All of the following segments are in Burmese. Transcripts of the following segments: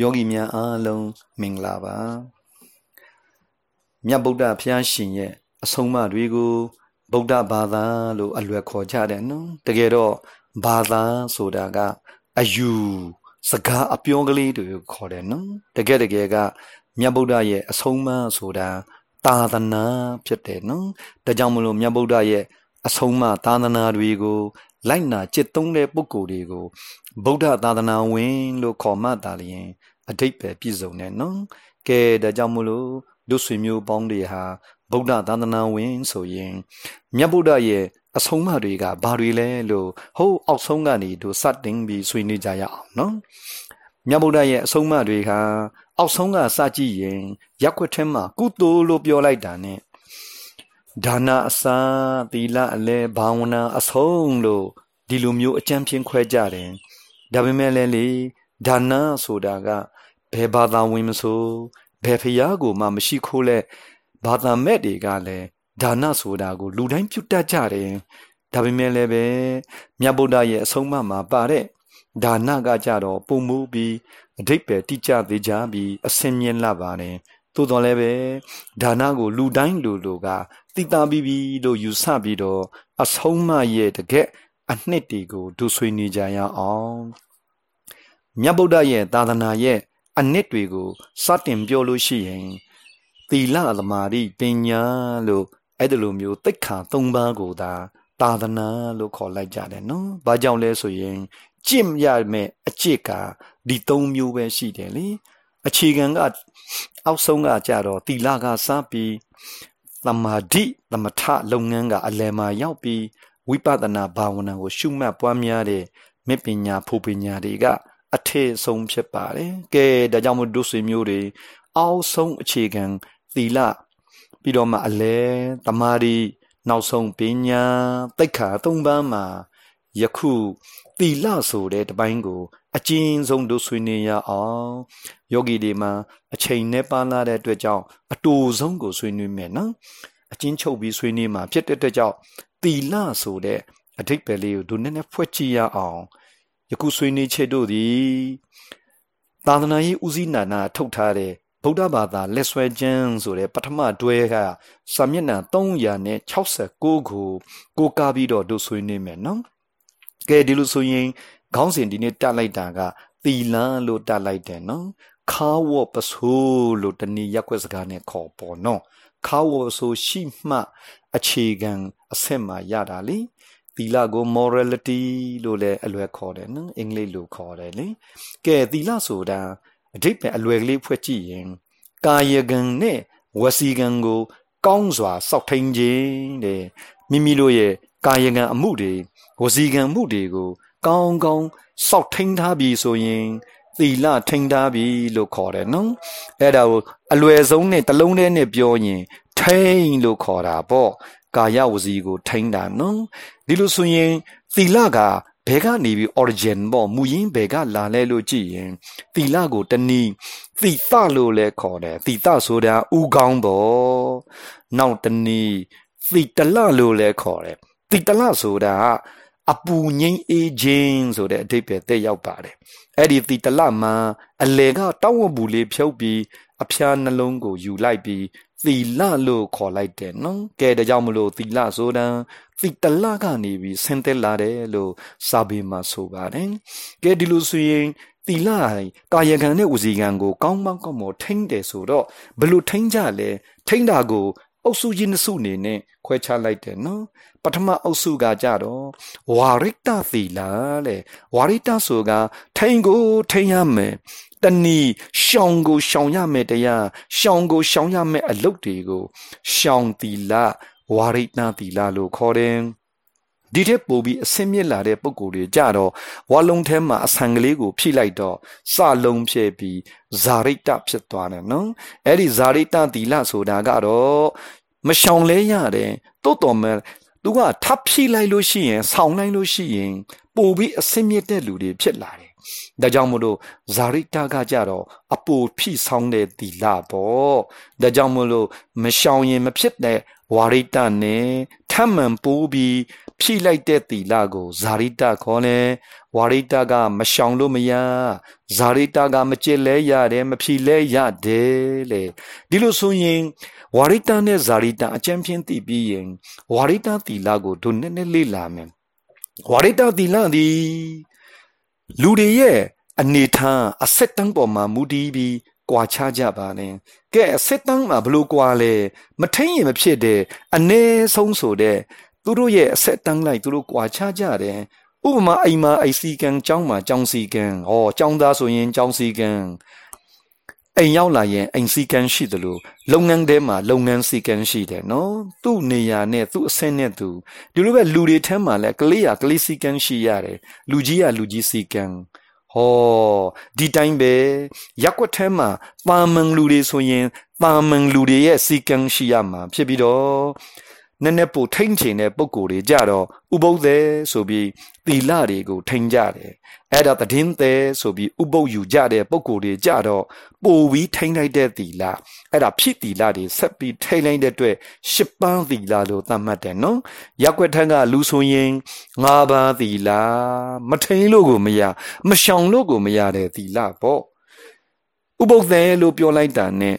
ယောဂီများအားလုံးမင်္ဂလာပါမြတ်ဗုဒ္ဓဘုရားရှင်ရဲ့အဆုံးအမတွေကိုဗုဒ္ဓဘာသာလို့အလွယ်ခေါ်ကြတယ်နော်တကယ်တော့ဘာသာဆိုတာကအယူစကားအပြောကလေးတွေကိုခေါ်တယ်နော်တကယ်တကယ်ကမြတ်ဗုဒ္ဓရဲ့အဆုံးအမဆိုတာသာသနာဖြစ်တယ်နော်ဒါကြောင့်မလို့မြတ်ဗုဒ္ဓရဲ့အဆုံးအမသာသနာတွေကို လိုက်နာจิตသုံးတဲ့ပုဂ္ဂိုလ်တွေကိုဗုဒ္ဓသာသနာဝင်လို့ခေါ်မှတာလျင်အတိတ်ပဲပြည့်စုံတယ်နော်ကဲဒါကြောင့်မလို့ဒုဆွေမျိုးပေါင်းတွေဟာဗုဒ္ဓသာသနာဝင်ဆိုရင်မြတ်ဗုဒ္ဓရဲ့အဆုံးအမတွေကဘာတွေလဲလို့ဟိုးအောက်ဆုံးကနေတို့စတင်ပြီးဆွေးနွေးကြရအောင်နော်မြတ်ဗုဒ္ဓရဲ့အဆုံးအမတွေကအောက်ဆုံးကစကြည့်ရင်ရက်ွက်ထဲမှာကုသိုလ်လို့ပြောလိုက်တာ ਨੇ ဒါနအစာသီလအလဲဘာဝနာအဆုံးလို့ဒီလိုမျိုးအကြံဖြင့်ခွဲကြတယ်ဒါပေမဲ့လည်းလေဒါနဆိုတာကဘယ်ဘာသာဝင်မဆိုဘယ်ဖျားကိုမှမရှိခိုးလဲဘာသာမဲ့တွေကလည်းဒါနဆိုတာကိုလူတိုင်းပြုတတ်ကြတယ်ဒါပေမဲ့လည်းပဲမြတ်ဗုဒ္ဓရဲ့အဆုံးအမမှာပါတဲ့ဒါနကကြတော့ပုံမှုပြီးအဓိပ္ပာယ်တိကျသေးကြပြီးအစင်မြင့်လာပါတယ်သို့တော်လည်းပဲဒါနကိုလူတိုင်းလူလူက တိတာပြီးပြီလို့ယူဆပြီးတော့အဆုံးအမရဲ့တကက်အနှစ်တွေကိုဒုဆွေးနေကြရအောင်မြတ်ဗုဒ္ဓရဲ့သာသနာရဲ့အနှစ်တွေကိုစတင်ပြောလို့ရှိရင်သီလသမာဓိပညာလို့အဲ့ဒီလိုမျိုးတိတ်ခါ၃ပါးကိုသာသာသနာလို့ခေါ်လိုက်ကြတယ်နော်။ဘာကြောင့်လဲဆိုရင်ကြင့်ရမယ့်အကျစ်ကဒီ၃မျိုးပဲရှိတယ်လေ။အခြေခံကအောက်ဆုံးကကြတော့သီလကစပြီး သမာဓိသမထလုပ်ငန်းကအလယ်မှာရောက်ပြီးဝိပဿနာဘာဝနာကိုရှုမှတ်ပွားများတဲ့မေပညာဖူပညာတွေကအထည်ဆုံးဖြစ်ပါတယ်။ကဲဒါကြောင့်မို့ဒုဆွေမျိုးတွေအောက်ဆုံးအခြေခံသီလပြီးတော့မှအလဲတမာရီနောက်ဆုံးပညာတိတ်ခါသုံးပန်းမှာယခုသီလဆိုတဲ့တပိုင်းကို အကျဉ်းဆုံးတို့ဆွေးနွေးရအောင်ယောဂီတွေမှာအချိန်နဲ့ပါလာတဲ့အတွက်ကြောင့်အတူဆုံးကိုဆွေးနွေးမယ်နော်အချင်းချုပ်ပြီးဆွေးနွေးမှာဖြစ်တဲ့အတွက်ကြောင့်သီလဆိုတဲ့အဓိပ္ပာယ်လေးကိုတို့နည်းနည်းဖွက်ကြည့်ရအောင်ယခုဆွေးနွေးချက်တို့သည်သာသနာရေးဦးစီးနာနာထုတ်ထားတဲ့ဗုဒ္ဓဘာသာလက်ဆွဲကျမ်းဆိုတဲ့ပထမတွဲကစာမျက်နှာ369ခုကိုကားပြီးတော့တို့ဆွေးနွေးမယ်နော်ကဲဒီလိုဆိုရင် ခေါင်းစဉ်ဒီနေ့တက်လိုက်တာကသီလလို့တက်လိုက်တယ်နော်ခါဝပဆိုးလို့တနည်းရက်ွက်စကားနဲ့ခေါ်ပေါ်နော်ခါဝဆိုရှိမှအခြေခံအဆင့်မှာရတာလေသီလကို morality လို့လည်းအလွယ်ခေါ်တယ်နော်အင်္ဂလိပ်လိုခေါ်တယ်လေကဲသီလဆိုတာအဓိပ္ပာယ်အလွယ်ကလေးဖွက်ကြည့်ရင်ကာယကံနဲ့ဝစီကံကို ကောင်းစွာစောင့်ထိန်ခြင်းတဲ့မိမိတို့ရဲ့ကာယကံအမှုတွေဝစီကံမှုတွေကို ကောင်းကောင်းစောင့်ထိန်ထားပြီဆိုရင်သီလထိန်ထားပြီလို့ခေါ်တယ်နော်အဲ့ဒါကိုအလွယ်ဆုံးနဲ့တလုံးတည်းနဲ့ပြောရင်ထိန်လို့ခေါ်တာပေါ့ကာယဝစီကိုထိန်တာနော်ဒီလိုဆိုရင်သီလကဘဲကနေပြီး origin ပေါ့မူရင်းဘဲကလာလဲလို့ကြည့်ရင်သီလကိုတနည်းသီတလို့လဲခေါ်တယ်သီတဆိုတာဥကောင်းပေါ့နောက်တနည်းသီတလလို့လဲခေါ်တယ်သီတလဆိုတာ အပူငိမ့်အေးခြင်းဆိုတဲ့အဓိပ္ပာယ်တက်ရောက်ပါတယ်အဲ့ဒီသီတလမှာအလေကတောင်းဝပူလေးဖြုတ်ပြီးအဖျားနှလုံးကိုယူလိုက်ပြီးသီလလို့ခေါ်လိုက်တယ်နော်ကဲဒါကြောင့်မလို့သီလဆိုတာသီတလကနေပြီးဆင်းသက်လာတယ်လို့စာပေမှာဆိုပါတယ်ကဲဒီလိုဆိုရင်သီလကာယကံနဲ့ဝစီကံကိုကောင်းကောင်းကောင်းမထိမ့်တယ်ဆိုတော့ဘလို့ထိမ့်ကြလဲထိမ့်တာကို အုပ်စုကြီးနှစ်စုအနေနဲ့ခွဲခြားလိုက်တယ်နော်ပထမအုပ်စုကကြတော့ဝါရိတသီလလေဝါရိတဆိုကထိန်ကိုထိန်ရမယ်တဏီရှောင်ကိုရှောင်ရမယ်တရားရှောင်ကိုရှောင်ရမယ်အလုပ်တွေကိုရှောင်သီလဝါရိတသီလလို့ခေါ်တယ် ဒီတဲ့ပို့ပြီးအစင်းမြစ်လာတဲ့ပုံကိုယ်တွေကြတော့ဝါလုံးထဲမှာအဆံကလေးကိုဖြိလိုက်တော့စလုံးဖြဲပြီးဇာရိတဖြစ်သွားတယ်နော်အဲ့ဒီဇာရိတသီလဆိုတာကတော့မရှောင်လဲရတယ်တိုးတော်မဲ့သူကထပ်ဖြိလိုက်လို့ရှိရင်ဆောင်းလိုက်လို့ရှိရင်ပို့ပြီးအစင်းမြစ်တဲ့လူတွေဖြစ်လာတယ်ဒါကြောင့်မို့လို့ဇာရိတကကြတော့အပူဖြိဆောင်တဲ့သီလပေါ့ဒါကြောင့်မို့လို့မရှောင်ရင်မဖြစ်တဲ့ဝါရိတနဲ့ ထထမ်းမှန်ပိုးပြီးဖြိလိုက်တဲ့သီလကိုဇာရိတခေါ်လဲဝါရိတကမရှောင်လို့မရဇာရိတကမကြစ်လဲရတယ်မဖြိလဲရတယ်လေဒီလိုဆိုရင်ဝါရိတနဲ့ဇာရိတအကျဉ်းဖြင့်သိပြီးရင်ဝါရိတသီလကိုတို့နည်းနည်းလေ့လာမယ်ဝါရိတသီလသည်လူတွေရဲ့အနေထားအဆက်တန်းပေါ်မှာမူတည်ပြီး ကွာခြားကြပါနဲ့ကဲအဆက်တန်းမှာဘလို့ကွာလဲမထိန်ရင်မဖြစ်တဲ့အ ਨੇ ဆုံးဆိုတဲ့သူတို့ရဲ့အဆက်တန်းလိုက်သူတို့ကွာခြားကြတယ်ဥပမာအိမ်မှာအိစီကံကျောင်းမှာကျောင်းစီကံဟောကျောင်းသားဆိုရင်ကျောင်းစီကံအိမ်ရောက်လာရင်အိမ်စီကံရှိတယ်လို့လုပ်ငန်းထဲမှာလုပ်ငန်းစီကံရှိတယ်နော်သူ့နေရာနဲ့သူ့အဆင့်နဲ့သူဒီလိုပဲလူတွေထဲမှာလည်းကလေးရကလေးစီကံရှိရတယ်လူကြီးရလူကြီးစီကံ ဟောဒီတိုင်းပဲရက်ွက်ထဲမှာပါမန်လူတွေဆိုရင်ပါမန်လူတွေရဲ့စီကံရှိရမှာဖြစ်ပြီးတော့ နည်းနည်းပိုထိမ့်ချင်တဲ့ပုံကိုယ်တွေကြတော့ဥပုသ်သည်ဆိုပြီးသီလတွေကိုထိမ့်ကြတယ်အဲ့ဒါတည်င်းသည်ဆိုပြီးဥပုသ်ယူကြတဲ့ပုံကိုယ်တွေကြတော့ပိုပြီးထိမ့်လိုက်တဲ့သီလအဲ့ဒါဖြစ်သီလတွေဆက်ပြီးထိမ့်လိုက်တဲ့အတွက်ရှစ်ပန်းသီလလို့သတ်မှတ်တယ်နော်ရက်ွက်ထက်ကလူဆိုရင်ငါးပါးသီလမထိမ့်လို့ကိုမရမရှောင်လို့ကိုမရတဲ့သီလပေါ့ဥပုသ်သည်လို့ပြောလိုက်တာနဲ့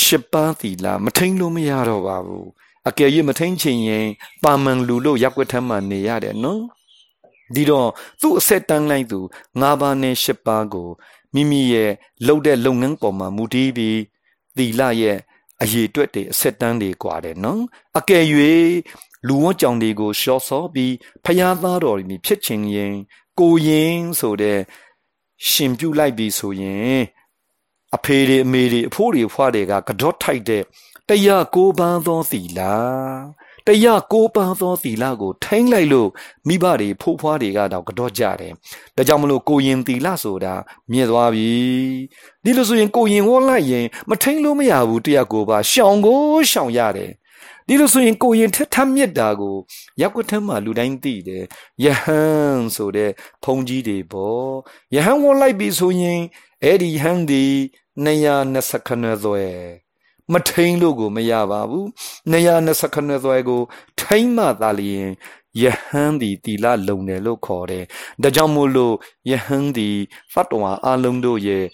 ရှစ်ပန်းသီလမထိမ့်လို့မရတော့ပါဘူး အကယ်၍မထိန်ချင်ရင်ပါမန်လူလို့ရက်ွက်ထမ်းမှနေရတယ်နော်ဒီတော့သူ့အဆက်တန်းလိုက်သူ၅ပါးနဲ့၈ပါးကိုမိမိရဲ့လုပ်တဲ့လုပ်ငန်းပေါ်မှာမူတည်ပြီးသီလရဲ့အရေးအတွက်တွေအဆက်တန်းတွေကွာတယ်နော်အကယ်၍လူဝတ်ကြောင်တွေကိုရှော့ဆော့ပြီးဖျားသားတော်တွေဖြစ်ချင်ရင်ကိုရင်ဆိုတဲ့ရှင်ပြုလိုက်ပြီဆိုရင်အဖေတွေအမေတွေအဖိုးတွေအဖွားတွေကကတော့ထိုက်တဲ့ တရားကိုပန်းသောသီလတရားကိုပန်းသောသီလကိုထိမ့်လိုက်လို့မိဘတွေဖိုးဖွားတွေကတော့ကတော့ကြတယ်ဒါကြောင့်မလို့ကိုရင်သီလဆိုတာမြင့်သွားပြီဒီလိုဆိုရင်ကိုရင်ဝေါ်လိုက်ရင်မထိမ့်လို့မရဘူးတရားကိုပါရှောင်ကိုရှောင်ရတယ်ဒီလိုဆိုရင်ကိုရင်ထက်ထမြက်တာကိုရက်ွက်ထမ်းမှလူတိုင်းသိတယ်ယဟန်ဆိုတဲ့ဖုန်ကြီးတွေပေါ့ယဟန်ဝေါ်လိုက်ပြီဆိုရင်အဲ့ဒီဟန်ဒီ220ခဏသွဲ မထိန်လို့ကိုမရပါဘူး229သွဲကို ထိန်မှသာလျင်ယဟန်ဒီတီလာလုံတယ်လို့ခေါ်တယ်ဒါကြောင့်မို့လို့ယဟန်ဒီဖတ်တော်အလုံးတို့ရဲ့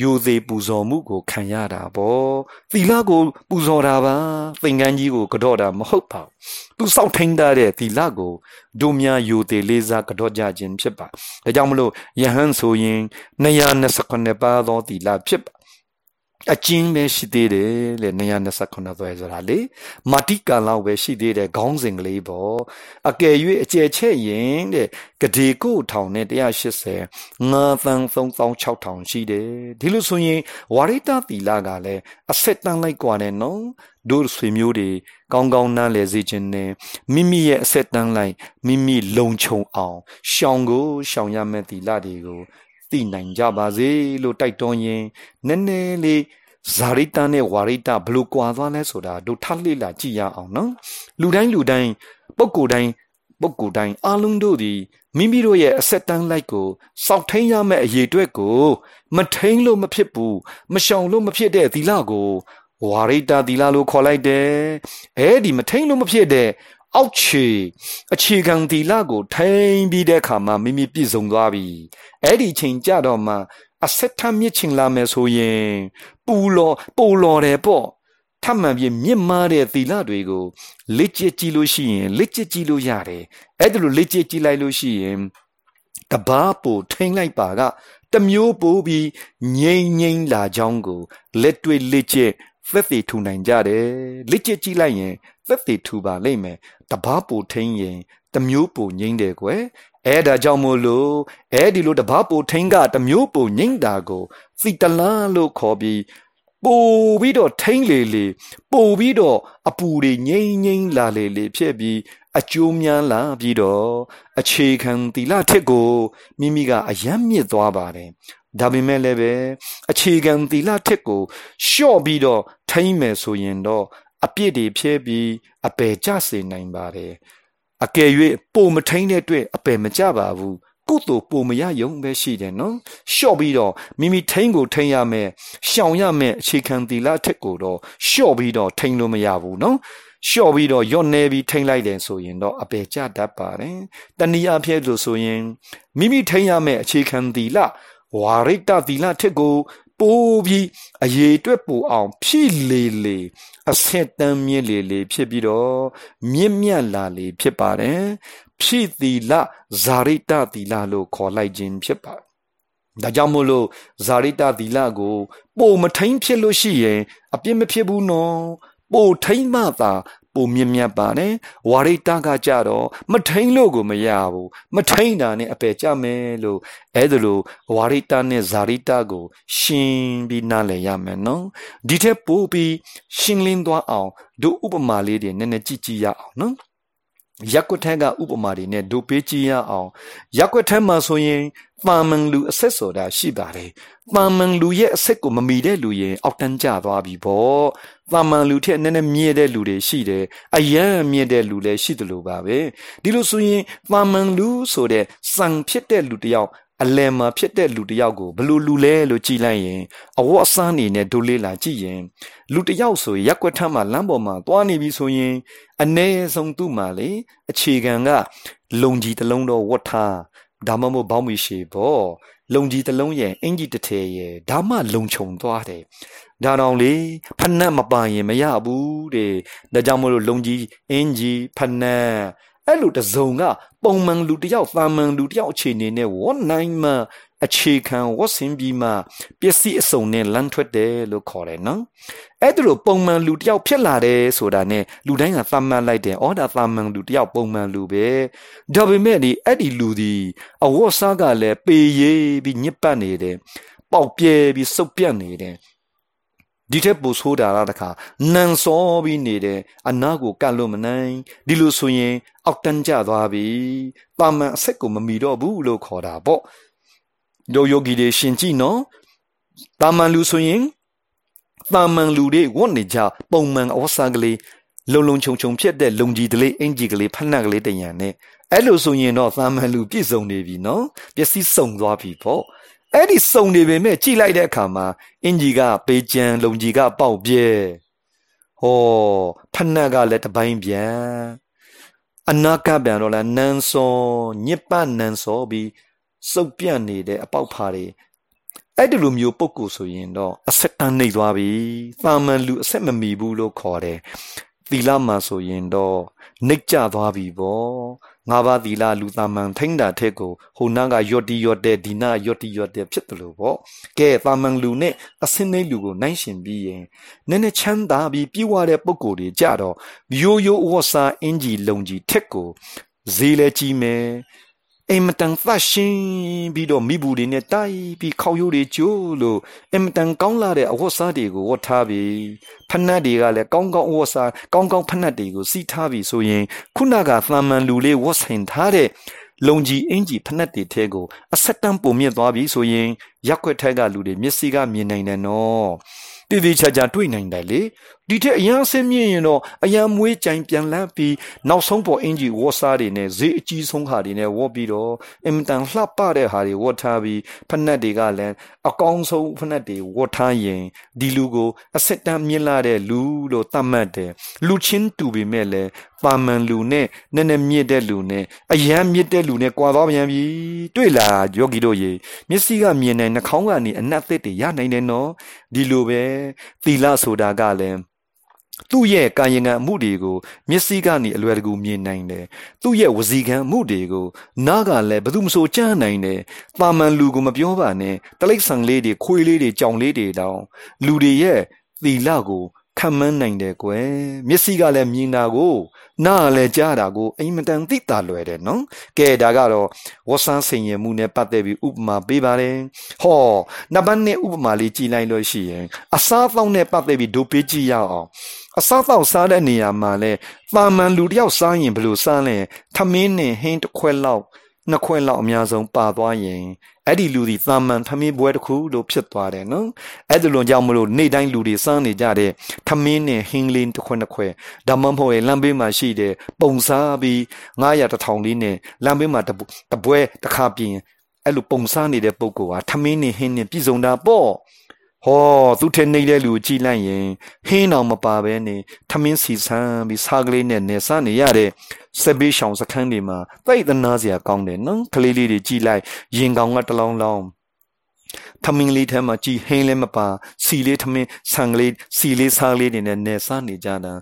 ယူသေးပူဇော်မှုကိုခံရတာပေါ့သီလကိုပူဇော်တာပါသင်္ကန်းကြီးကိုကြော့တာမဟုတ်ပါဘူးသူစောင့်ထိန်တာတဲ့သီလကိုဒုများယူသေးလေးစားကြော့ကြခြင်းဖြစ်ပါဒါကြောင့်မလို့ယဟန်ဆိုရင်229ပါးသောသီလဖြစ်ပါ အကျဉ်းပဲရှိသေးတယ်လေ229သွဲဆိုတာလေမာတိကံလောက်ပဲရှိသေးတယ်ခေါင်းစဉ်ကလေးပေါ့အကယ်၍အကျယ်ချဲ့ရင်တဲ့ဂဒေကိုထောင်နဲ့180ငါးသန်း3600ရှိတယ်ဒီလိုဆိုရင်ဝါရိတသီလကလည်းအဆက်တန်းလိုက်กว่าတယ်နော်တို့ဆွေမျိုးတွေကောင်းကောင်းနားလည်စေခြင်းနဲ့မိမိရဲ့အဆက်တန်းလိုက်မိမိလုံခြုံအောင်ရှောင်ကိုရှောင်ရမယ့်သီလတွေကို သိနိုင်ကြပါစေလို့တိုက်တွန်းရင်းနည်းနည်းလေးဇာရိတနဲ့ဝါရိတဘလို့ကွာသွားလဲဆိုတာတို့ထပ်လေ့လာကြည့်ရအောင်နော်လူတိုင်းလူတိုင်းပုဂ္ဂိုလ်တိုင်းပုဂ္ဂိုလ်တိုင်းအားလုံးတို့သည်မိမိတို့ရဲ့အဆက်တန်းလိုက်ကိုစောက်ထိန်ရမယ့်အရေးအတွက်ကို မထိန်လို့မဖြစ်ဘူးမရှောင်လို့မဖြစ်တဲ့သီလကိုဝါရိတသီလလို့ခေါ်လိုက်တယ်အဲဒီမထိန်လို့မဖြစ်တဲ့ အောက်ခြေအခြေခံသီလကိုထိန်ပြီးတဲ့အခါမှာမိမိပြည့်စုံသွားပြီအဲ့ဒီချိန်ကြတော့မှအဆက်ထမြင့်ချင်လာမယ်ဆိုရင်ပူလော်ပူလော်တယ်ပေါ့ထမှန်ပြမြင့်မားတဲ့သီလတွေကိုလက်ကျကြည့်လို့ရှိရင်လက်ကျကြည့်လို့ရတယ်အဲ့ဒါလိုလက်ကျကြည့်လိုက်လို့ရှိရင်တဘာပူထိန်လိုက်ပါကတမျိုးပိုးပြီးငိမ့်ငိမ့်လာကြောင်းကိုလက်တွေ့လက်ကျသက်သေထူနိုင်ကြတယ်လက်ကျကြည့်လိုက်ရင်သက်သေထူပါလိမ့်မယ် တဘာပူထိန်ရင်တမျိုးပူငိမ့်တယ်ကွယ်အဲဒါကြောင့်မို့လို့အဲဒီလိုတဘာပူထိန်ကတမျိုးပူငိမ့်တာကိုစီတလန်းလို့ခေါ်ပြီးပိုပြီးတော့ထိန်လေလေပိုပြီးတော့အပူတွေငိမ့်ငိမ့်လာလေလေဖြစ်ပြီးအကျိုးများလာပြီးတော့အခြေခံသီလထက်ကိုမိမိကအယမ်းမြင့်သွားပါတယ်ဒါပေမဲ့လည်းပဲအခြေခံသီလထက်ကိုလျှော့ပြီးတော့ထိမ့်မယ်ဆိုရင်တော့ အပြစ်တွေဖြဲပြီးအပယ်ကျစေနိုင်ပါတယ်အကယ်၍ပုံမထိန်တဲ့အတွက်အပယ်မကျပါဘူးကုသိုလ်ပုံမရယုံပဲရှိတယ်နော်လျှော့ပြီးတော့မိမိထိန်ကိုထိန်ရမယ်ရှောင်ရမယ်အခြေခံသီလအထက်ကိုတော့လျှော့ပြီးတော့ထိန်လို့မရဘူးနော်လျှော့ပြီးတော့ယော့နေပြီးထိမ့်လိုက်တယ်ဆိုရင်တော့အပေကျတတ်ပါတယ်တဏှာဖြစ်လို့ဆိုရင်မိမိထိမ့်ရမယ့်အခြေခံသီလဝါရိတသီလထက်ကို ပိုးပြီးအရေးအတွက်ပူအောင် ဖြည့်လေလေအဆက်တမ်းမြင့်လေလေဖြစ်ပြီးတော့မြင့်မြတ်လာလေဖြစ်ပါတယ်ဖြည့်သီလဇာရိတသီလလို့ခေါ်လိုက်ခြင်းဖြစ်ပါတယ်ဒါကြောင့်မို့လို့ဇာရိတသီလကို ပိုမထိန်ဖြစ်လို့ရှိရင်အပြစ်မဖြစ်ဘူးနော်ပိုထိန်မှသာ ပိုမြင့်မြတ်ပါတယ်ဝါရိတကကြတော့မထိန်လို့ကိုမရဘူးမထိန်တာနဲ့အပယ်ကြမယ်လို့အဲ့ဒါလို့ဝါရိတနဲ့ဇာရိတကို ရှင်းပြီးနားလည်ရမယ်နော်ဒီထက်ပိုပြီးရှင်းလင်းသွားအောင်ဒုဥပမာလေးတွေနည်းနည်းကြည့်ကြည့်ရအောင်နော်ရက်ွက်ထက်ကဥပမာတွေနဲ့ဒုပေးကြည့်ရအောင်ရက်ွက်ထက်မှာဆိုရင်ပါမန်လူအဆက်ဆိုတာရှိပါတယ်ပါမန်လူရဲ့အဆက်ကိုမမီတဲ့လူရင်အောက်တန်းကျသွားပြီပေါ့ ပါမန်လူထက်နည်းနည်းမြင့်တဲ့လူတွေရှိတယ်အယံမြင့်တဲ့လူလည်းရှိတယ်လို့ပါပဲဒီလိုဆိုရင်ပါမန်လူဆိုတဲ့စံဖြစ်တဲ့လူတယောက်အလယ်မှာဖြစ်တဲ့လူတယောက်ကိုဘလို့လူလဲလို့ကြည်လိုက်ရင်အဝတ်အစားနေနဲ့ဒိုလေးလာကြည့်ရင်လူတယောက်ဆိုရက်ွက်ထမ်းမှာလမ်းပေါ်မှာသွားနေပြီဆိုရင်အ ਨੇ ဆုံးသူ့မှာလေအခြေခံက လုံကြီးတစ်လုံးတော့ဝတ်ထား ဒါမှမဟုတ်ဘောင်းမီရှေပေါ့လုံကြီးတစ်လုံးရဲ့အင်ကြီးတစ်ထည်ရဲ့ဒါမှလုံခြုံသွားတယ်ဒါတော့လေဖနက်မပါရင်မရဘူးတဲ့ဒါကြောင့်မလို့လုံကြီးအင်ကြီးဖနက်အဲ့လိုတစုံကပုံမှန်လူတယောက်သာမန်လူတယောက်အခြေအနေနဲ့ဝတ်နိုင်မှ အခြေခံဝတ်ဆင်ပြီးမှပစ္စည်းအစုံနဲ့လမ်းထွက်တယ်လို့ခေါ်တယ်နော်အဲ့ဒါလိုပုံမှန်လူတယောက်ဖြစ်လာတယ်ဆိုတာနဲ့လူတိုင်းကသတ်မှတ်လိုက်တယ်အော်ဒါသာမန်လူတယောက်ပုံမှန်လူပဲဒါပေမဲ့ဒီအဲ့ဒီလူဒီအဝတ်စားကလည်းပေရေးပြီးညစ်ပတ်နေတယ်ပေါက်ပြဲပြီးစုပ်ပြတ်နေတယ်ဒီထက်ပိုဆိုးတာလားတခါနန်စောပြီးနေတယ်အနာကိုကတ်လို့မနိုင်ဒီလိုဆိုရင် အောက်တန်းကျသွားပြီပါမန်အဆက်ကိုမမီတော့ဘူးလို့ခေါ်တာပေါ့ ဒိုယောဂီတွေရှင်ကြည့်နော်ပါမန်လူဆိုရင်ပါမန်လူတွေဝတ်နေကြပုံမှန်အဝတ်စားကလေးလုံလုံခြုံခြုံဖြစ်တဲ့လုံကြီးကလေးအင်ကြီးကလေးဖက်နှက်ကလေးတရံနဲ့အဲ့လိုဆိုရင်တော့သာမန်လူပြည့်စုံနေပြီနော်ပျက်စီးစုံသွားပြီပေါ့အဲ့ဒီစုံနေပေမဲ့ကြိလိုက်တဲ့အခါမှာအင်ကြီးကပေကြံလုံကြီးကပေါက်ပြဲဟောဖက်နှက်ကလည်းတပိုင်းပြန်အနာကပြန်တော့လဲနန်းစောညစ်ပတ်နန်းစောပြီး စုပ်ပြန့်နေတဲ့အပေါက်ဖားတွေအဲ့ဒီလိုမျိုးပုံကိုဆိုရင်တော့အဆက်တန်းနေသွားပြီ။သာမန်လူအဆက်မမီဘူးလို့ခေါ်တယ်။သီလမှာဆိုရင်တော့နှိတ်ကြသွားပြီပေါ့။ငါးပါးသီလလူသာမန်ထိမ့်တာထက်ကိုဟိုနာကယော့တီယော့တဲ့ဒီနာယော့တီယော့တဲ့ဖြစ်တယ်လို့ပေါ့။ကဲသာမန်လူနဲ့အစင်းနေလူကိုနိုင်ရှင်ပြီးရင်နည်းနည်းချမ်းသာပြီးပြည့်ဝတဲ့ပုံကိုတွေကြတော့ရိုးရိုးဝတ်စားအင်ဂျီလုံကြီးထက်ကိုဈေးလဲကြီးမယ်။ အင်မတန်သရှင်းပြီးတော့မိဘူးတွေနဲ့တိုက်ပြီးခေါရိုးတွေကျိုးလို့အင်မတန်ကောင်းလာတဲ့အဝတ်စားတွေကိုဝတ်ထားပြီးဖနက်တွေကလည်းကောင်းကောင်းအဝတ်စားကောင်းကောင်းဖနက်တွေကိုစီးထားပြီးဆိုရင်ခုနကသာမန်လူလေးဝတ်ဆင်ထားတဲ့လုံကြီးအင်ကြီးဖနက်တွေထဲကိုအဆက်တန်းပုံမြင့်သွားပြီဆိုရင်ရက်ွက်ထက်ကလူတွေမျက်စိကမြင်နိုင်တယ်နော်တည်တည်ချာချာတွေ့နိုင်တယ်လေဒီထက်အရန်ဆင်းမြင့်ရင်တော့အရန်မွေးကြိုင်ပြန်လန်းပြီးနောက်ဆုံးပေါ်အင်ဂျီဝတ်စားတွေနဲ့ဈေးအကြီးဆုံးဟာတွေနဲ့ဝတ်ပြီးတော့အင်မတန်လှပတဲ့ဟာတွေဝတ်ထားပြီးဖက်နှက်တွေကလည်းအကောင်းဆုံးဖက်နှက်တွေဝတ်ထားရင်ဒီလူကိုအဆက်တမ်းမြင့်လာတဲ့လူလို့သတ်မှတ်တယ်လူချင်းတူပေမဲ့လည်းပါမန်လူနဲ့နည်းနည်းမြင့်တဲ့လူနဲ့အယမ်းမြင့်တဲ့လူနဲ့ကြွာသွားပြန်ပြီတွေ့လားယောဂီတို့ရေမျက်စိကမြင်တဲ့နှာခေါင်းကနေအနတ်သစ်တွေရနိုင်တယ်နော်ဒီလိုပဲသီလဆိုတာကလည်း သူ့ရဲ့ကာယကံအမှုတွေကိုမျက်စိကနေအလွယ်တကူမြင်နိုင်တယ်။သူ့ရဲ့ဝစီကံအမှုတွေကိုနားကလည်းဘယ်သူမှဆိုကြားနိုင်တယ်။တာမန်လူကမပြောပါနဲ့။တလိษံလေးတွေခွေးလေးတွေကြောင်လေးတွေတောင်လူတွေရဲ့သီလကို ခံမန်းနိုင်တယ်ကွယ်။မျက်စိကလည်းမြင်တာကိုနားလည်းကြားတာကိုအိမ်မတန်သိတာလွယ်တယ်နော်။ကဲဒါကတော့ဝဆန်းစင်ရမှုနဲ့ပတ်သက်ပြီးဥပမာပေးပါတယ်။ဟောနံပါတ်1ဥပမာလေးကြည်လိုက်လို့ရှိရင်အစားအသောက်နဲ့ပတ်သက်ပြီးဒုပေးကြည့်ရအောင်။အစားအသောက်စားတဲ့နေရာမှာလဲပါမန်လူတယောက်စားရင်ဘယ်လိုစားလဲထမင်းနဲ့ဟင်းတစ်ခွက်လောက်နှစ်ခွက်လောက်အများဆုံးပါသွားရင် အဲ့ဒီလူဒီသာမန်ထမင်းပွဲတစ်ခုလို့ဖြစ်သွားတယ်နော်အဲ့ဒီလိုကြောင့်မလို့နေ့တိုင်းလူတွေစားနေကြတဲ့ထမင်းနဲ့ဟင်းလေးတစ်ခွက်နှစ်ခွက်ဒါမှမဟုတ်ရင်လမ်းဘေးမှာရှိတဲ့ပုံစားပြီး900တထောင်လေးနဲ့လမ်းဘေးမှာတပွဲတစ်ခါပြင်အဲ့လိုပုံစားနေတဲ့ပုံကောထမင်းနဲ့ဟင်းနဲ့ပြည်စုံတာပေါ့ ဟဟောသူထက်နေတဲ့လူကြည်လိုက်ရင်ဟင်းအောင်မပါဘဲနေထမင်းစီဆန်းပြီးစားကလေးနဲ့နေစားနေရတဲ့စပေးရှောင်စခန်းတွေမှာသိသနာစရာကောင်းတယ်နော်ကလေးလေးတွေကြည်လိုက်ရင်ကောင်ကတလောင်းလောင်းထမင်းလေးထဲမှာကြည်ဟင်းလည်းမပါစီလေးထမင်းဆန်ကလေးစီလေးစားလေးတွေနဲ့နေစားနေကြတာ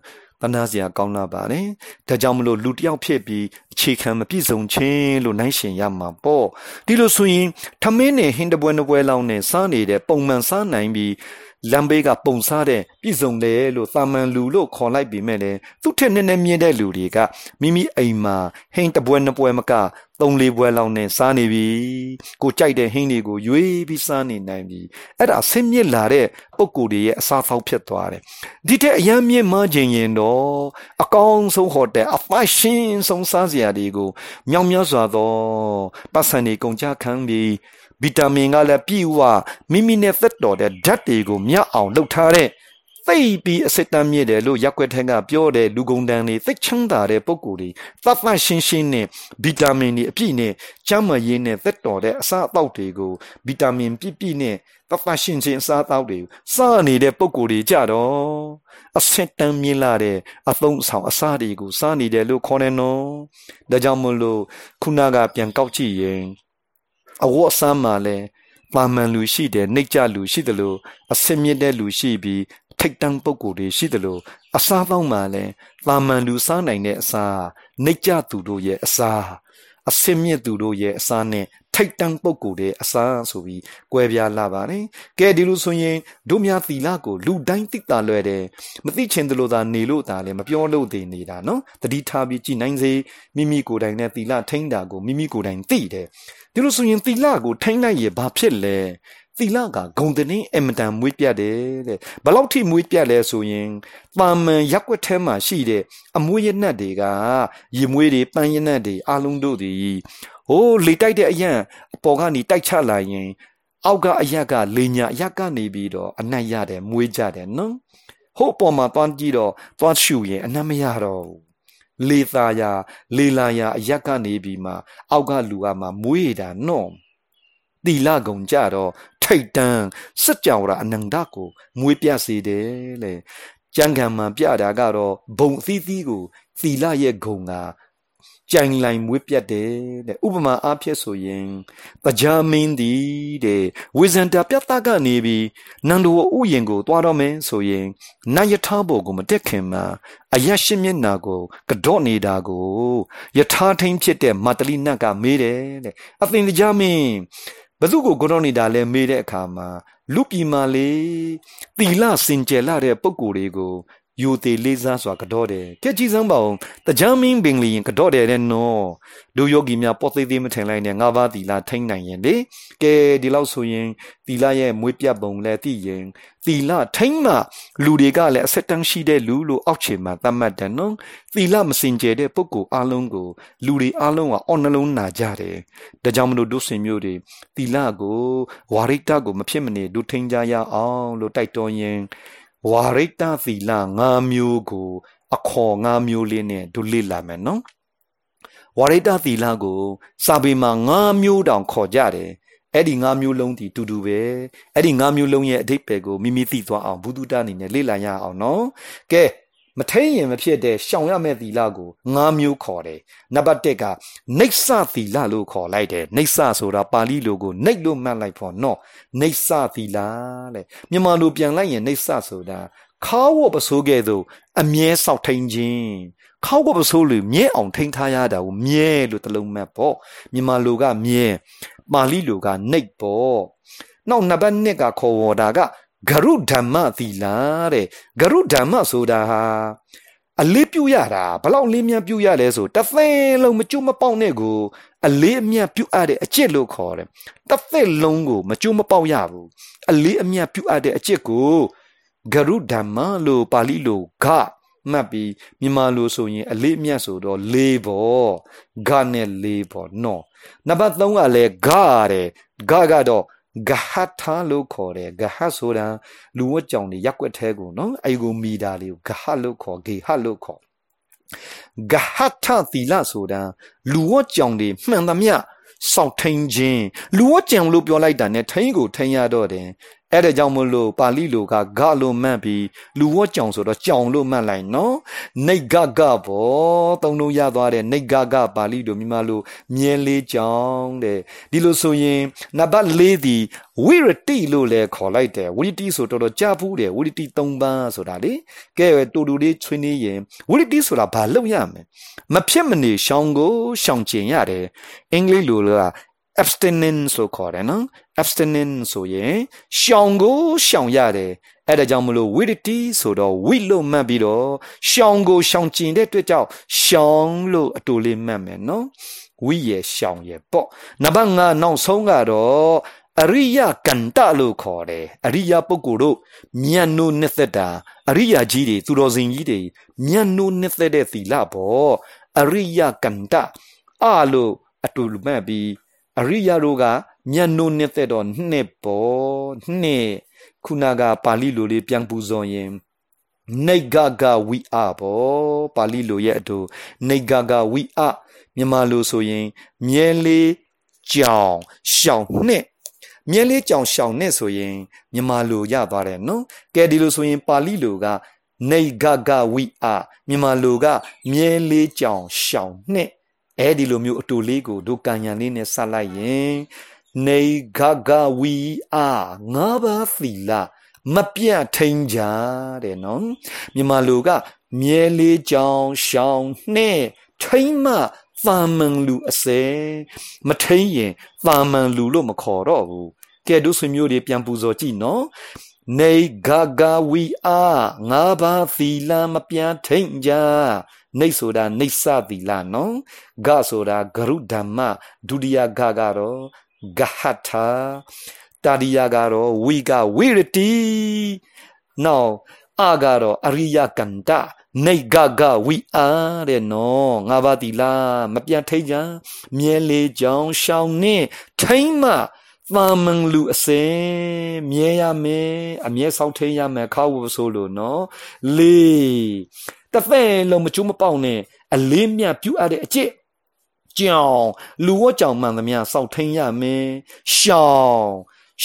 တနာစရာကောင်းလာပါတယ်။ဒါကြောင့်မလို့လူတယောက်ဖြစ်ပြီးအခြေခံမပြည့်စုံခြင်းလို့နိုင်ရှင်ရမှာပေါ့။ဒီလိုဆိုရင်ထမင်းနဲ့ဟင်းတပွဲနှစ်ပွဲလောက်နဲ့စားနေတဲ့ပုံမှန်စားနိုင်ပြီးလမ်းဘေးကပုံစားတဲ့ပြည်စုံတယ်လို့သာမန်လူလို့ခေါ်လိုက်ပြီးမဲ့လေသူ့ထက်နည်းနည်းမြင့်တဲ့လူတွေကမိမိအိမ်မှာဟင်းတပွဲနှစ်ပွဲမက သုံးလေးပွဲလောက်နဲ့စားနေပြီကိုကြိုက်တဲ့ဟင်းတွေကိုရွေးပြီးစားနေနိုင်ပြီအဲ့ဒါဆင်းမြစ်လာတဲ့ပုံကိုယ်တွေရဲ့အစားဖောက်ဖြစ်သွားတယ်ဒီတဲ့အရန်မြင့်မှခြင်းရင်တော့အကောင်းဆုံးဟိုတယ်အဖရှင်ဆုံးစားစရာတွေကိုမြောင်များစွာသောပတ်စံတွေကုန်ကြခံပြီးဗီတာမင်ကလည်းပြည့်ဝမိမိနဲ့သက်တော်တဲ့ဓာတ်တွေကိုမြတ်အောင်လုပ်ထားတဲ့ သိပြီးအစစ်တမ်းမြင့်တယ်လို့ရက်ွက်ထက်ကပြောတဲ့လူကုန်တန်းတွေသိချမ်းသာတဲ့ပုံကိုယ်တွေသတ်သတ်ရှင်းရှင်းနဲ့ဗီတာမင်တွေအပြည့်နဲ့ကျန်းမာရေးနဲ့သက်တော်တဲ့အစာအသောက်တွေကိုဗီတာမင်ပြည့်ပြည့်နဲ့သတ်သတ်ရှင်းရှင်းအစာအသောက်တွေစားနေတဲ့ပုံကိုယ်တွေကြတော့အစစ်တမ်းမြင့်လာတဲ့အသုံးဆောင်အစာတွေကိုစားနေတယ်လို့ခေါ်နေနော်ဒါကြောင့်မလို့ခုနကပြန်ကောက်ကြည့်ရင်အဝတ်အစားမှာလည်းပါမန်လူရှိတယ်နှိတ်ကြလူရှိတယ်လို့အစင်မြင့်တဲ့လူရှိပြီး ထိတ်တန်းပုံကိုယ်တွေရှိတယ်လို့အစားပေါင်းမှာလည်းပါမန်လူစားနိုင်တဲ့အစားနှိတ်ကြသူတို့ရဲ့အစားအစင်မြင့်သူတို့ရဲ့အစားနဲ့ထိတ်တန်းပုဂ္ဂိုလ်တဲ့အစားဆိုပြီးကွဲပြားလာပါတယ်။ကဲဒီလိုဆိုရင်တို့များသီလကိုလူတိုင်းသိတာလွယ်တယ်။မသိချင်တယ်လို့သာနေလို့သာလည်းမပြောလို့တည်နေတာနော်။တတိထားပြီးကြည်နိုင်စေမိမိကိုယ်တိုင်နဲ့သီလထိန်းတာကိုမိမိကိုယ်တိုင်သိတယ်။ဒီလိုဆိုရင်သီလကိုထိန်းနိုင်ရဘာဖြစ်လဲ။ သီလကဂုံတင်းအမတန်မွေးပြတ်တယ်တဲ့ဘလောက်ထိမွေးပြတ်လဲဆိုရင်ပါမန်ရက်ွက်ထဲမှာရှိတဲ့အမွေးရနတ်တွေကရေမွေးတွေပန်းရနတ်တွေအလုံးတို့တွေဟိုးလေတိုက်တဲ့အရန်အပေါ်ကနေတိုက်ချလာရင် အောက်ကအရက်ကလေညာအရက်ကနေပြီးတော့အနက်ရတယ်မွေးကြတယ်နော်ဟိုးပေါ်မှာတွန်းကြည့်တော့တွန်းရှူရင်အနက်မရတော့ဘူးလေသာယာလေလာယာအရက်ကနေပြီးမှအောက်ကလူကမှမွေးတာနော်တီလာကုံကြတော့ ထိတ်တန်းစက်ကြောင်ရာအနန္တကိုမွေးပြစေတယ်လေကျန်ကံမှာပြတာကတော့ဘုံအသီးသီးကိုသီလရဲ့ဂုံကကြိုင်လိုင်မွေးပြတ်တယ်တဲ့ဥပမာအားဖြင့်ဆိုရင်ပကြာမင်းဒီတဲ့ဝိဇန္တာပြတ်သားကနေပြီးနန္ဒဝဥယင်ကိုသွားတော့မယ်ဆိုရင်နတ်ယထာဘောကိုမတက်ခင်မှာအယရှိမျက်နာကိုကြော့နေတာကိုယထာထိန်ဖြစ်တဲ့မတလိနတ်ကမေးတယ်တဲ့အသင်ကြမင်း ဘသူကိုကြော့နေတာလဲမေးတဲ့အခါမှာလူပြည်မာလေတီလစင်ကြယ်လာတဲ့ပုံကိုယ်တွေကို ယူသေးလေးစားစွာကတော့တယ်ကဲကြည်စမ်းပါအောင်တကြမ်းမင်းပင်လီရင်ကတော့တယ်တဲ့နော်လူယောဂီများပေါ်သေးသေးမထင်လိုက်နဲ့ငါးပါးသီလထိမ့်နိုင်ရင်လေကဲဒီလောက်ဆိုရင်သီလရဲ့မွေးပြတ်ပုံလည်းသိရင်သီလထိမ့်မှလူတွေကလည်းအဆက်တန်းရှိတဲ့လူလို့အောက်ခြေမှာသတ်မှတ်တယ်နော်သီလမစင်ကြယ်တဲ့ပုဂ္ဂိုလ်အလုံးကိုလူတွေအလုံးကအော်နှလုံးနာကြတယ်ဒါကြောင့်မလို့ဒုစင်မျိုးတွေသီလကိုဝါရိတကိုမဖြစ်မနေဒုထိန်ကြရအောင်လို့တိုက်တွန်းရင် ဝါရိတသီလ၅မျိုးကို အခေါ်၅မျိုးလေးနဲ့တို့လေ့လာမယ်နော်ဝါရိတသီလကိုစာပေမှာ၅မျိုးတောင်ခေါ်ကြတယ်အဲ့ဒီ၅မျိုးလုံးဒီတူတူပဲအဲ့ဒီ၅မျိုးလုံးရဲ့အဓိပ္ပာယ်ကိုမိမိသိသွားအောင်ဘုဒ္ဓတာအနေနဲ့လေ့လာရအောင်နော်ကဲ မထိန်ရင်မဖြစ်တဲ့ရှောင်ရမယ့်သီလကို၅မျိုးခေါ်တယ်နံပါတ်၁ကနေဆသီလလို့ခေါ်လိုက်တယ်နေဆဆိုတာပါဠိလိုကိုနေလို့မှတ်လိုက်ဖို့နော်နေဆသီလတဲ့မြန်မာလိုပြန်လိုက်ရင်နေဆဆိုတာခါဝပစိုးကဲ့သို့အမြဲဆောက်ထိန်ခြင်းခေါဝပစိုးလူမြဲအောင်ထိန်ထားရတာကိုမြဲလို့တလုံးမှတ်ပေါ့မြန်မာလိုကမြဲပါဠိလိုကနေပေါ့နောက်နံပါတ်2ကခေါ်ဝေါ်တာက ဂရုဓမ္မသီလတဲ့ဂရုဓမ္မဆိုတာဟာအလေးပြုရတာဘလောက်လေးမြတ်ပြုရလဲဆိုတသဲလုံးမကျွတ်မပေါက်နဲ့ကိုအလေးအမြတ်ပြုအပ်တဲ့အကျင့်လို့ခေါ်တယ်တသဲလုံးကိုမကျွတ်မပေါက်ရဘူးအလေးအမြတ်ပြုအပ်တဲ့အကျင့်ကိုဂရုဓမ္မလို့ပါဠိလိုဂမှတ်ပြီးမြန်မာလိုဆိုရင် အလေးအမြတ်ဆိုတော့လေးပေါ့ဂနဲ့လေးပေါ့နော်နံပါတ်3ကလည်းဂတဲ့ဂကတော့ ဂဟထာလို့ခေါ်တယ်ဂဟဆိုတာလူဝတ်ကြောင်တွေရက်ွက်သေးကိုနော်အဲ့ကိုမိတာလေးကိုဂဟလို့ခေါ်ဂေဟလို့ခေါ်ဂဟထသီလဆိုတာလူဝတ်ကြောင်တွေမှန်သမျှစောက်ထိန်ခြင်းလူဝတ်ကြံလို့ပြောလိုက်တာနဲ့ထိန်ကိုထိန်ရတော့တယ် အဲ့ဒါကြောင့်မလို့ပါဠိလိုကဂလို့မှတ်ပြီးလူဝတ်ကြောင်ဆိုတော့ကြောင်လို့မှတ်လိုက်နော်နေဂဂဘောသုံးလုံးရသွားတဲ့နေဂဂပါဠိလိုမြန်မာလိုမြဲလေးကြောင်တဲ့ဒီလိုဆိုရင်နံပါတ်၄ဒီဝိရတိလို့လည်းခေါ်လိုက်တယ်ဝိရတိဆိုတော့တော့ကြားဘူးတယ်ဝိရတိ၃ပါးဆိုတာလေကဲတူတူလေးဆွေးနွေးရင်ဝိရတိဆိုတာဘာလုပ်ရမလဲမဖြစ်မနေရှောင်ကိုရှောင်ကျင်ရတယ်အင်္ဂလိပ်လိုက abstinence လို့ခေါ်တယ်နော် abstinence ဆိုရင်ရှောင်ကိုရှောင်ရတယ်အဲ့ဒါကြောင့်မလို့ widity ဆိုတော့ wit လို့မှတ်ပြီးတော့ရှောင်ကိုရှောင်ကျင်တဲ့အတွက်ကြောင့်ရှောင်လို့အတူလေးမှတ်မယ်နော်ဝိရရှောင်ရပေါ့နံပါတ်5နောက်ဆုံးကတော့အရိယကန္တလို့ခေါ်တယ်အရိယပုဂ္ဂိုလ်တို့မြတ်နိုးနှစ်သက်တာအရိယကြီးတွေသူတော်စင်ကြီးတွေမြတ်နိုးနှစ်သက်တဲ့သီလပေါ့အရိယကန္တအလို့အတူမှတ်ပြီး အရိယတို့ကမျက်နှုတ်နှစ်သက်တော့နှစ်ပေါ်နှစ်ခုနကပါဠိလိုလေးပြန်ပူဇော်ရင်နေဂဂဝိအဘောပါဠိလိုရဲ့အတူနေဂဂဝိအမြန်မာလိုဆိုရင် မြဲလေးကြောင်ရှောင်နှစ်မြဲလေးကြောင်ရှောင်နှစ်ဆိုရင်မြန်မာလိုရသွားတယ်နော်ကဲဒီလိုဆိုရင် ပါဠိလိုကနေဂဂဝိအမြန်မာလိုက မြဲလေးကြောင်ရှောင်နှစ် အဲဒီလိုမျိုးအတူလေးကိုတို့ကံရံလေးနဲ့ဆက်လိုက်ရင်နေဂဂဝီအာငါးပါးသီလမပြတ်ထိန်ကြတဲ့နော်မြန်မာလူကမြဲလေးကြောင်ရှောင်းနှဲ့ထိန်မှသာမန်လူအစဲမထိန်ရင်သာမန်လူလို့မခေါ်တော့ဘူးကဲတို့ဆွေမျိုးတွေပြန်ပူဇော်ကြည့်နော်နေဂဂဝီအာငါးပါးသီလမပြတ်ထိန်ကြ နှိတ်ဆိုတာနှိတ်စသီလနော်ဂဆိုတာဂရုဓမ္မဒုတိယဂကတော့ဂဟထာတာရိယကတော့ဝိကဝိရတိနောက်အာကတော့အရိယကန္တနေဂဂဝိအားတဲ့နော်ငါးပါးသီလမပြတ်ထိတ်ကြမြဲလေးကြောင်ရှောင်းနှင့်ထိမ့်မှသာမန်လူအစင်မြဲရမယ်အမြဲဆောက်ထိန်ရမယ်ခါဝဆိုလို့နော်လေး တဖဲလုံးမကျူးမပေါက်နဲ့အလေးမြတ်ပြုအပ်တဲ့အကျင့်ကြောင်လူဝတ်ကြောင်မှန်သမျှစောက်ထိန်ရမယ်ရှောင်း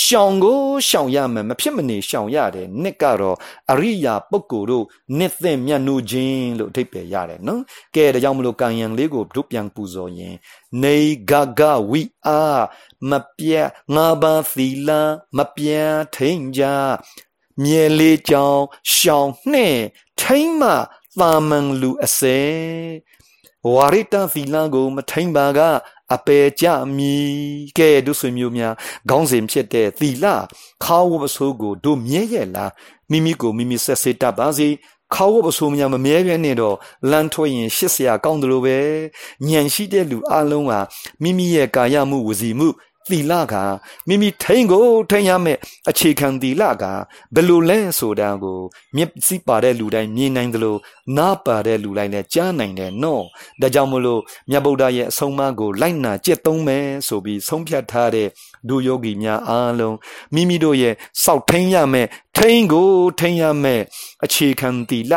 ရှောင်ကိုရှောင်ရမယ်မဖြစ်မနေရှောင်ရတယ်နှစ်ကတော့အရိယာပုဂ္ဂိုလ်တို့နှစ်သင့်မြတ်နိုးခြင်းလို့အဓိပ္ပာယ်ရတယ်နော်ကဲဒါကြောင့်မလို့ကံယံလေးကိုတို့ပြန်ပူဇော်ရင်နေဂဂဝိအာမပြတ်ငါးပါးသီလမပြတ်ထိန်ကြမြဲလေးကြောင်ရှောင်နှဲ့ထိန်မှ သာမန်လူအစဲဝါရိတသီလကိုမထိန်ပါကအပေကြမီကဲတို့ဆွေမျိုးများခေါင်းစဉ်ဖြစ်တဲ့သီလခါဝပဆိုးကိုတို့မြဲရဲ့လားမိမိကိုမိမိဆက်စေတတ်ပါစေခါဝပဆိုးများမမြဲပြဲနေတော့လမ်းထွက်ရင်ရှစ်ဆရာကောင်းတယ်လို့ပဲညံရှိတဲ့လူအလုံးဟာမိမိရဲ့ကာယမှုဝစီမှု သီလကမိမိထိန်ကိုထိန်ရမယ်အခြေခံသီလကဘယ်လိုလဲဆိုတာကိုမျက်စိပါတဲ့လူတိုင်းမြင်နိုင်သလိုနားပါတဲ့လူတိုင်းလည်းကြားနိုင်တယ်နော်ဒါကြောင့်မလို့မြတ်ဗုဒ္ဓရဲ့အဆုံးအမကိုလိုက်နာကျင့်သုံးမယ်ဆိုပြီးဆုံးဖြတ်ထားတဲ့ဒုယောဂီများအားလုံးမိမိတို့ရဲ့စောက်ထိန်ရမယ်ထိန်ကိုထိန်ရမယ်အခြေခံသီလ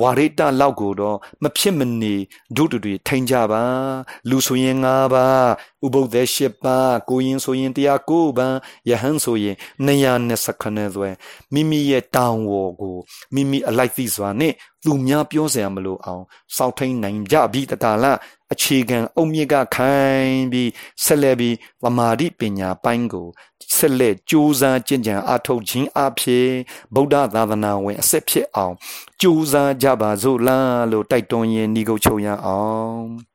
ဝါရိတလောက်ကိုတော့မဖြစ်မနေဒုတူတွေထိန်ကြပါလူဆိုရင်၅ပါးဥပုသ္တေ၈ပါးကိုရင်ဆိုရင်တရား၉ပါးယဟန်ဆိုရင်229သွဲမိမိရဲ့တောင်းဝေါ်ကိုမိမိအလိုက်သိစွာနဲ့သူများပြောစရာမလိုအောင်စောင့်ထိန်နိုင်ကြပြီတကာလအခြေခံအုတ်မြစ်ကခိုင်းပြီးဆက်လက်ပြီးသမာဓိပညာပိုင်းကို ဆက်လက်ကြိုးစားကျင့်ကြံအားထုတ်ခြင်းအဖြစ်ဗုဒ္ဓသာသနာဝင်အဆက်ဖြစ်အောင်ကြိုးစားကြပါစို့လားလို့တိုက်တွန်းရင်းဤကုတ်ချုပ်ရအောင်